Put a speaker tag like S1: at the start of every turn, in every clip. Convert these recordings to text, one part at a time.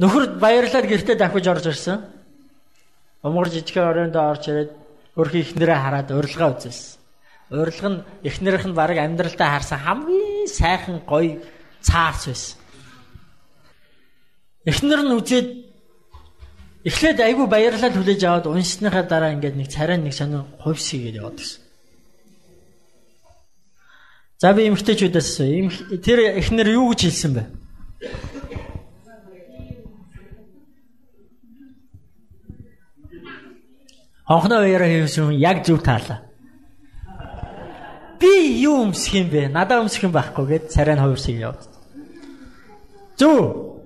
S1: Нөхөр баярлаад гэртээ дахиж орж ирсэн. Умгар жижигхэн оройнд орж ирээд өөрхий ихнэрээ хараад урилга үзүүлсэн. Урилга нь ихнэрийнх нь баг амьдралтаа харсан хамгийн сайхан гоё цаарч байсан. Эхнэр нь үзээд эхлээд айгүй баярлал хүлээж аваад уншсныхаа дараа ингээд нэг царай нэг сонир хувьсгээд яваад гисэн. За би эмгтээчүүдээс тэр эхнэр юу гэж хэлсэн бэ? Хонхноо уяраа хийсэн яг зөв таалаа. Би юу өмсөх юм бэ? Надаа өмсөх юм байхгүй гэд царай нь хувирсыг яваад. Зөв.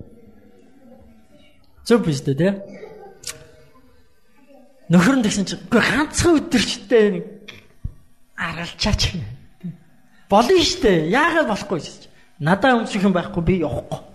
S1: Зөв биш үү те? Нөхөр нь тэгсэн чинь үгүй ганцхан өдөрчтэй нэг аргалчаач юм. Болно штэ. Яагаад болохгүй гэж. Надаа өмсөх юм байхгүй би явахгүй.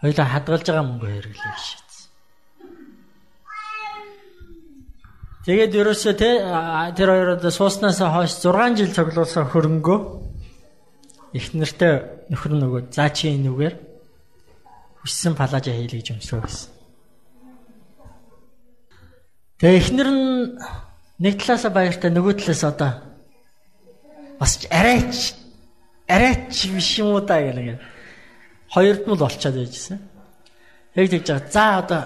S1: Хоёлаа хадгалж байгаа мөнгө хэрэглэе шийдсэн. Тэгээд ерөөсөө те тэр хоёроо сууснаас хойш 6 жил цуглуулсан хөрөнгөө их нэртэй нөхөр нөгөө заа чи энүүгээр хүссэн палажа хийлээ гэж өмсрөө гэсэн. Тэгээ эхнэр нь нэг талаасаа баяртай нөгөө талаас одоо бас арайч арайч биш юм уу та гэх нэг хоёрд нь л болчиход байжсэн. Яг тэгж байгаа. За одоо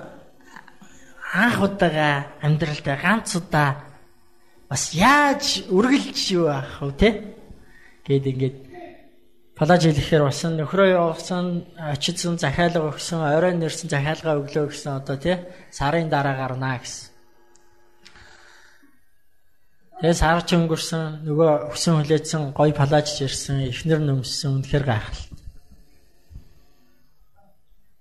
S1: анх удаага амьдралдаа ганц удаа бас яаж үргэлж юу аах вэ те? Гэт ингээд палаж хэлэхээр басан нөхрөө явуулсан очидсан захиалга өгсөн орой нэрсэн захиалга өглөө гэсэн одоо те сарын дараа гарнаа гэсэн. Тэгээ сар ч өнгөрсөн нөгөө өсөн хүлээсэн гой палаж ирсэн эхнэр нөмсөн үнэхээр гайхал.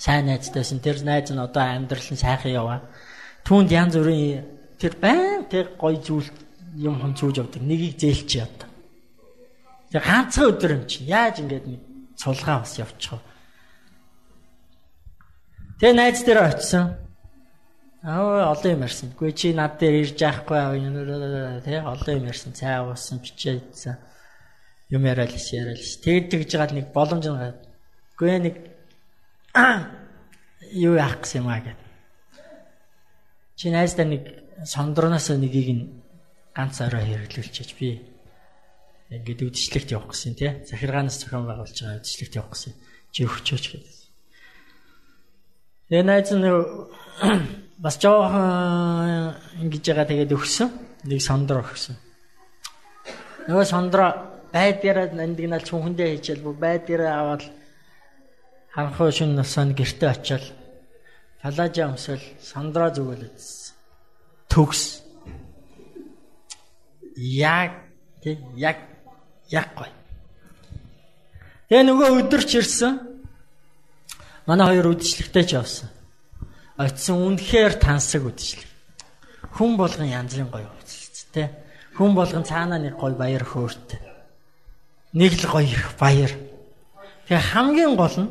S1: сайн найзтайсэн. Тэр найз нь одоо амьдрал нь сайхан яваа. Түүнд янз бүрийн тэр байн тэр гой зүйл юм хон зүүж явдаг. Нэгийг зээлч явдаг. Тэр ганцхан өдөр юм чи. Яаж ингэж нэг цулгаа бас явчих вэ? Тэгээ найз дээр очисон. Аа олон юм ярьсан. Гүй чи над дээр ирж яахгүй тий олон юм ярьсан. Цай уусан, бичээ идсэн. Юм яриад л яриад л. Тэгэд тэгж гад нэг боломж нь. Гүй нэг юу яах гэсэн юм аа гэд. Чи найздаа нэг сондорноос нэгийг нь ганц орой хэрэглүүлчихэж би ингээд үдшилтэд явах гэсэн тий. Захиргаанаас зохион байгуулж байгаа үдшилтэд явах гэсэн. Чи өгчөөч гэдэг. Тэгээ найз нь бас жоохон ингэж байгаа тэгээд өгсөн. Нэг сондор өгсөн. Нөгөө сондро байдгаараа нандинал чүнхэндээ хийчихэл байдгаараа аваад ханхуу шин насанд гэрте очиод палажа өмсөл сандраа зүгэлэжсэн. Төгс. Яг тэг яг яг гой. Тэгээ нөгөө өдөрч ирсэн. Манай хоёр үдшилтэйч явсан. Очсон үнэхээр тансаг үдшилэг. Хүн болгон янзын гоё үдшилт тэ. Хүн болгон цаанаа нэг гоё баяр хөөртэй. Нэг л гоё их баяр. Тэгээ хамгийн гол нь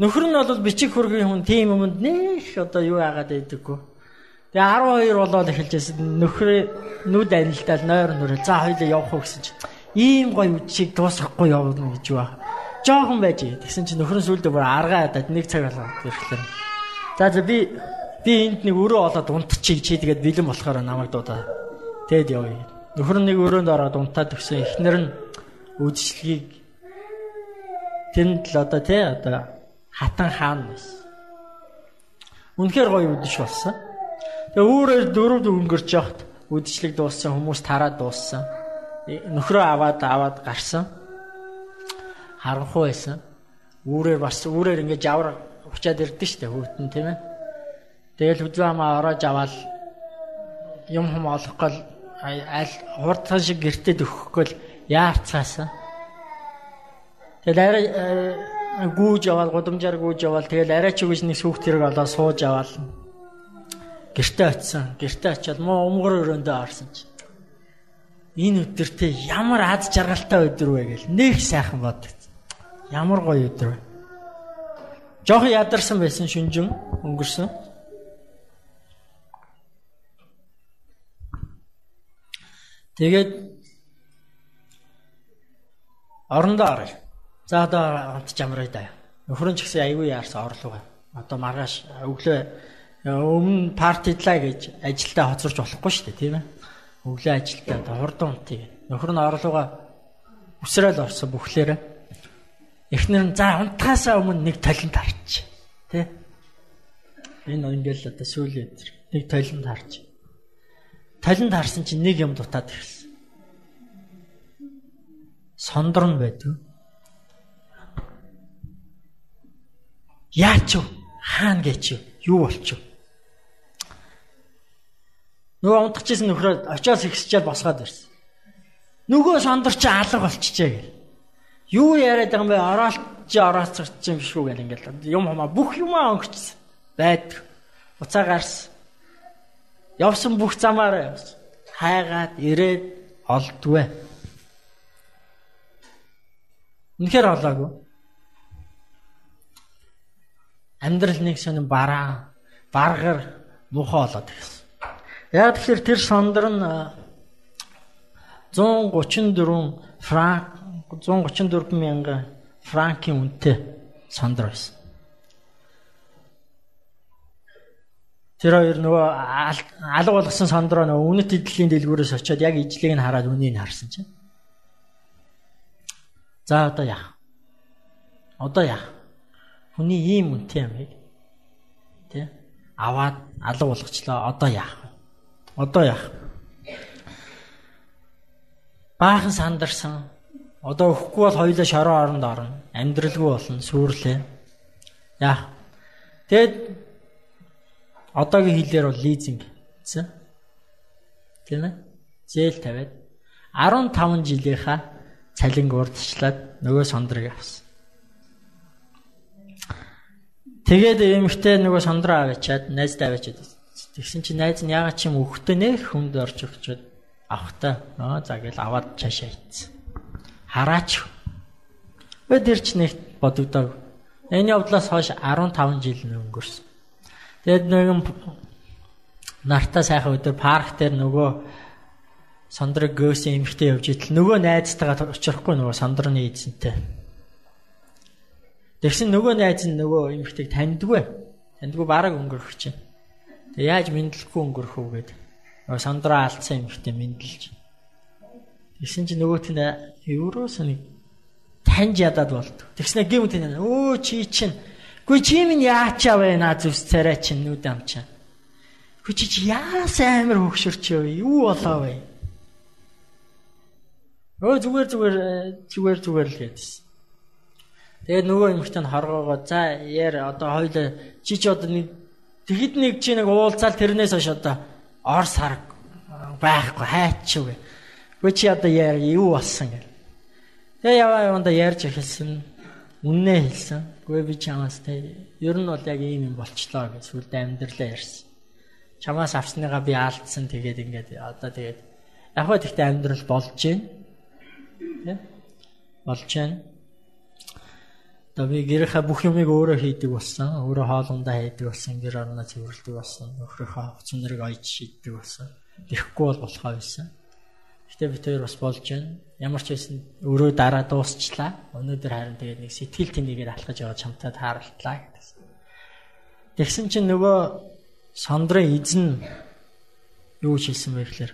S1: Нөхөр нь бол бичиг хөргийн хүн тийм юмд нэх одоо юу яагаад байдаггүй. Тэгээ 12 болоод эхэлжсэн нөхрөө нүд анилтал нойр нүрэ за хоёлаа явах уу гэсэн чинь ийм гоё үдшийг дуусгахгүй явна гэж ба. Жохон байж. Тэгсэн чинь нөхөр нь сүлдө бүр аргаа хадаад нэг цаг болоод ирэхлээр. За за би би энд нэг өрөө олоод унтчих чи тэгээд бэлэн болохоор намайг дуудаа. Тэгэд явъя. Нөхөр нь нэг өрөөнд ороод унтаад өгсөн. Эхнэр нь үдшилгийг тэнд л одоо тий одоо хатан хаан байсан. Үнэхээр гоё үдшиг болсон. Тэгээ үүрээр дөрөв өнгөрч явахт үдшилэг дууссан хүмүүс тараад дууссан. Нөхрөө аваад аваад гарсан. Харанхуй байсан. Үүрээр бас үүрээр ингээд жавар учаад ирдэ штэ хөвтөн тийм ээ. Тэгэл хүзүү хамаа ороож аваад юм хум олохгүй аль хурдхан шиг гэртед өгөхгүй яарцаасан. Тэгэл арай гүүж яваал гудамжаар гүүж яваал тэгэл арай ч үгүйс нэг сүхт хэрэг олоо сууж аваал гэртээ очисон гэртээ очиад муу өмгөр өрөөндөө орсон чи. Энэ өдөртөө ямар аз жаргалтай өдөр вэ гэл нэг сайхан боддог ямар гоё өдөр вэ? Жоох ядарсан байсан шүнжин өнгөрсөн? Тэгээд орондоо оръё За одоо хамт жамраа да. Нөхөр нь ч гэсэн аягүй яарсан орлого. Одоо маргааш өглөө өмнө партидлаа гэж ажилдаа хоцорч болохгүй шүү дээ, тийм ээ. Өглөө ажилдаа хурдан унтыг. Нөхөр нь орлогоо өсрөөл орсон бүхлээрээ. Эхнэр нь за унтахаасаа өмнө нэг талент харч. Тэ? Энэ ингээл одоо сүүлийн өдөр нэг талент харч. Талент харсан чинь нэг юм дутаад ирсэн. Сондор нь байдгүй Яач вэ? Хаана гэж юу болчих вэ? Нөгөө унтчихсэн нөхрөө очиос ихсчээл босгоод ирсэн. Нөгөө сондөр чи алга болчихжээ гэл. Юу яриад байгаа юм бэ? Ороолч орооцорч юм шүү гэл ингээл юм хамаа бүх юмаа өнгөрчихсөн. Байд. Уцаа гарсан. Явсан бүх замаараа явсан. Хайгаад ирээд олдгүй. Үнэхээр олоогүй амьдрал нэг сонин бараа, баргар муухай болоод ирсэн. Яг тэгэхээр тэр сондөр нь 134 франк 134 мянган франкийн үнэтэй сондөр байсан. Тэр хоёр нөгөө алга болгосон сондроо нөгөө үнэт эдлийн дэлгүүрээс очиод яг ижлийг нь хараад үнийг харсан чинь. За одоо яах? Одоо яах? Хүний ийм үнэтэй амийг тий аваад алга болгочлоо. Одоо яах вэ? Одоо яах? Баахан сандарсан. Одоо өхгүй бол хоёулаа шороо оронд орно. Амьдралгүй болно, сүрлээ. Яах? Тэгэд одоогийн хэлээр бол лизинг гэсэн. Тийм ээ? Зээл тавиад 15 жилийнхаа цалинг урдчлаад нөгөө сондрыг авсан. Тэгээд эмэгтэй нөгөө сондроо аваачаад найздаа аваачаад тэгсэн чинь найз нь ягаад ч юм өгтөө нэх хүнд орж өгчөөд авахтаа аа за гэл аваад цаашаа ийцсэн. Хараач. Өдөр ч нэг бодогдоо. Энэ явдлаас хойш 15 жил өнгөрсөн. Тэгээд нэгэн нартаа сайхан өдөр парк дээр нөгөө сондрог гөөсөн эмэгтэй явж итэл нөгөө найзтайгаа очихгүй нөгөө сондрны эзэнтэй Тэгсэн нөгөө найз нь нөгөө эмэгтэйг таньдгүй. Таньдгүй бараг өнгөрөх чинь. Тэг яаж мэдлэхгүй өнгөрөх үү гэдэг. Нөгөө сандраа алдсан эмэгтэй мэдлж. Тэгсэн чинь нөгөөт нь евроос нэг таньж ядаад болд. Тэгснэ гэмт энэ өө чи чинь Гүй чи минь яачаа наа зүс царай чинь нүд амчаа. Гүй чи чи яас амар хөксөрч вэ? Юу болоо вэ? Өө зүгээр зүгээр зүгээр зүгээр л гэдсэн. Тэгээд нөгөө эмэгтэй нь хоргоогоо за яар одоо хоёул чи чи одоо нэг тэгэд нэг чи нэг уулзаал тэрнээс хойш одоо ор сар байхгүй хайчгүй. Гүй чи одоо яар юу болсон гэл. Тэгээ яваа яванда ярьж эхэлсэн. Үннээ хэлсэн. Гүй би чамаас тэ ер нь бол яг ийм юм болчлоо гэж сүлд амьдралаа ярьсан. Чамаас авсныгаа би алдсан тэгээд ингээд одоо тэгээд яг хөө тэгтээ амьдрал болж байна. Тэ? Болж байна. Одоо би гэрийнхаа бүх юмыг өөрөө хийдэг болсон. Өөрөө хоолундаа хийдэг болсон. Гэр орноо цэвэрлэдэг болсон. Нөхрийнхөө хувц нэрийг ойж шийддэг болсон. Ирэхгүй бол болохоо байсан. Гэтэ би тэр бас болж байна. Ямар ч байсан өөрөө дараа дуусчлаа. Өнөөдөр харин тэгээд нэг сэтгэл тэнийгээр алхаж яваад чамтай тааралтлаа гэсэн. Тэгсэн чинь нөгөө сондрын эзэн юу хэлсэн бэ гэхээр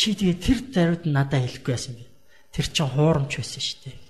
S1: чи тэгээ тэр даруйд надад хэлэхгүй байсан би. Тэр чин хуурамч байсан шүү дээ.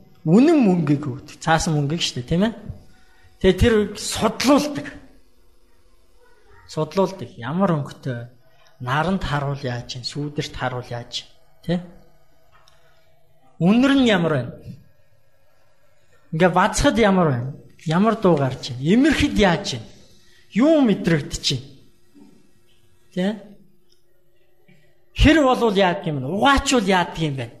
S1: үнэн мөнгөийг өгдөг. Цаасан мөнгөийг шүү дээ, тийм ээ? Тэгээ тэр судлуулдаг. Судлуулдаг. Ямар өнгөтэй наранд харуул яаж чинь, сүүдэрт харуул яаж тий? Үнэр нь ямар байна? Ингээ бацхад ямар байна? Ямар дуу гарч байна? Имэрхэд яаж байна? Юу мэдрэгдэж байна? Тий? Хэр болвол яадаг юм бэ? Угаачвал яадаг юм бэ?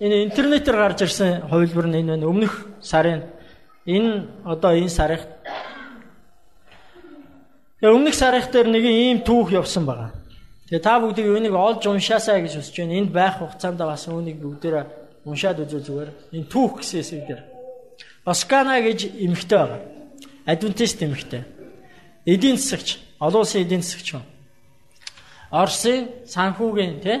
S1: энэ интернетээр гарч ирсэн хувилбар нь энэ байна. Өмнөх сарын энэ одоо энэ сарыг өмнөх сарих дээр нэг ийм түүх явсан байгаа. Тэгээ та бүгдийг үүнийг олж уншаасаа гэж хүсэж байна. Энд байх хугацаанд бас үүнийг бүгдээрээ уншаад үзвэл зүгээр. Энэ түүх гэсэн хэсэг дээр. Оскана гэж эмэгтэй байгаа. Адвентист эмэгтэй. Эдийн засагч, олон улсын эдийн засагч юм. Орсын санхүүгийн тий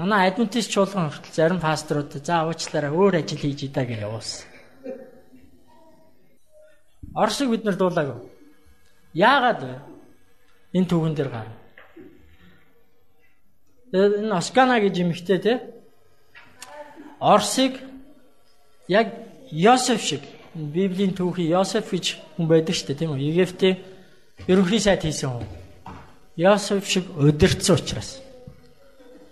S1: Манай адвентист чуулган хүртэл зарим пасторууд за уучлаарай өөр ажил хийж идаа гэж явуулсан. Оросыг бид нар дуулаагүй. Яагаад вэ? Энэ түүхэн дээр. Тэгээд энэ Оскана гэж юмхтэй те. Орсыг яг Йосеф шиг Библийн түүхий Йосеф гэж хүн байдаг шүү дээ тийм үү? Египтийн ерөнхий сайд хийсэн хүн. Йосеф шиг өдөрцсөн учраас.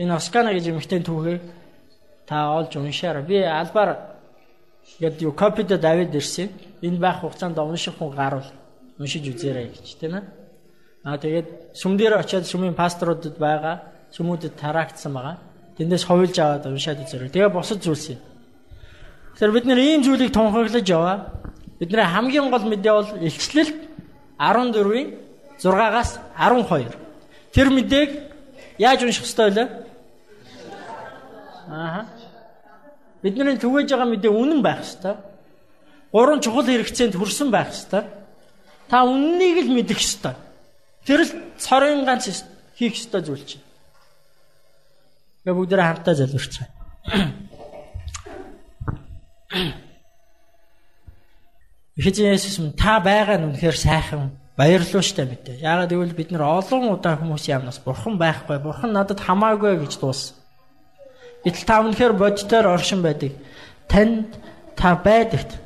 S1: Энэ Оскана гэж эмэгтэй түүхийг та олж уншаарай. Би албаар Гэт юу копид давид ирсэн. Энэ байх хугацаанд унших хүн гарвал уншиж үзээрэй гэж тийм ээ. Аа тэгээд сүм дээр очиад сүмийн пасторудад байгаа сүмүүдэд тараагдсан байгаа. Тэндээс ховлж аваад уншаад үзээрэй. Тэгээ босод зүйлс юм. Тэгэхээр бид нэр ийм зүйлийг тунхаглаж яваа. Бидний хамгийн гол мэдээ бол илчлэл 14-ийн 6-аас 12. Тэр мэдээг яаж унших ёстой вэ? Аа Бидний түгэж байгаа мэдээ үнэн байх ёстой. Гурван чухал хэрэгцээнд хүрсэн байх ёстой. Та үннийг л мэдэх ёстой. Тэр л цорын ганц хийх ёстой зүйл чинь. Тэгээ бүгдээ хамтдаа залбирч байна. Эхэжин Есүс минь та байгаа нь үнэхээр сайхан баярлалаа штэ мэдээ. Яагаад гэвэл бид нар олон удаа хүмүүсийн амнаас бурхан байхгүй, бурхан надад хамаагүй гэж дууссан. Гэтэл та үнэхээр бодитоор оршин байдаг. Танд та байдагт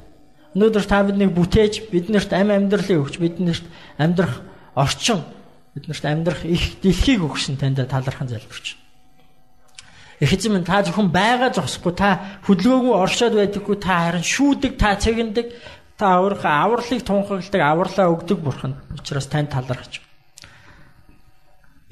S1: өнөөдөр та биднийг бүтээж биднэрт ам амьдралыг өгч биднэрт амьдрах орчин биднэрт амьдрах их дэлхийг өгсөн танд талархан залбирч. Их эзэм та зөвхөн байгаа зогсохгүй та хөдөлгөөгүй оршоод байдаггүй та харин шүүдэг та цэгэндэг та өөрийнхөө авралыг тунхагладаг авралаа өгдөг бурхан учраас танд талархаж.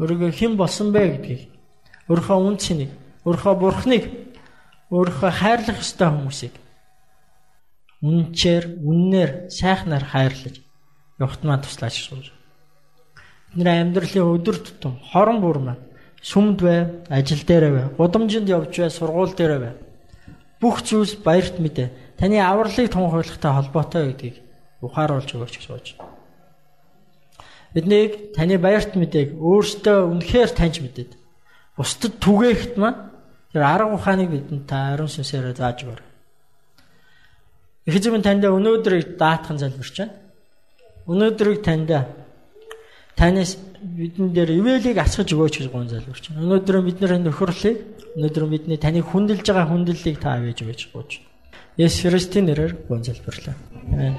S1: Өөрийгөө хэн болсон бэ гэдгийг өөрийнхөө үн цэнийг өөрийнхөө бурхныг өөрийнхөө хайрлах ёстой хүмүүсийг үнчээр үннээр сайхнаар хайрлаж явахт маань туслаач сууж. Бидний амьдралын өдөр тутам хорон бүр маань сүмд бай, ажил дээр бай, гудамжинд явж бай, сургууль дээр бай. Бүх зүйлс баярт мэдээ. Таны авралыг тунхаглагтай холбоотой гэдгийг ухааруулж өгөөч гэж сууж. Биднийг таны баярт мэдээг өөртөө үнэхээр таньж мэдээд бусдад түгээхт маань Тэр арга ухааныг бидэнд та ариун сүнсээр зааж өгөр. Их эзэм танд өнөөдрийг даатхан залбирч байна. Өнөөдрийг танд танаас бидэн дээр ивэлийг асгаж өгөөч гэж гон залбирч байна. Өнөөдөр бидний нөхөрлийг өнөөдөр бидний таны хүндэлж байгаа хүндлэлийг та авэж өгөөч. Есүс Христийн нэрээр гон залбирлаа. Амен.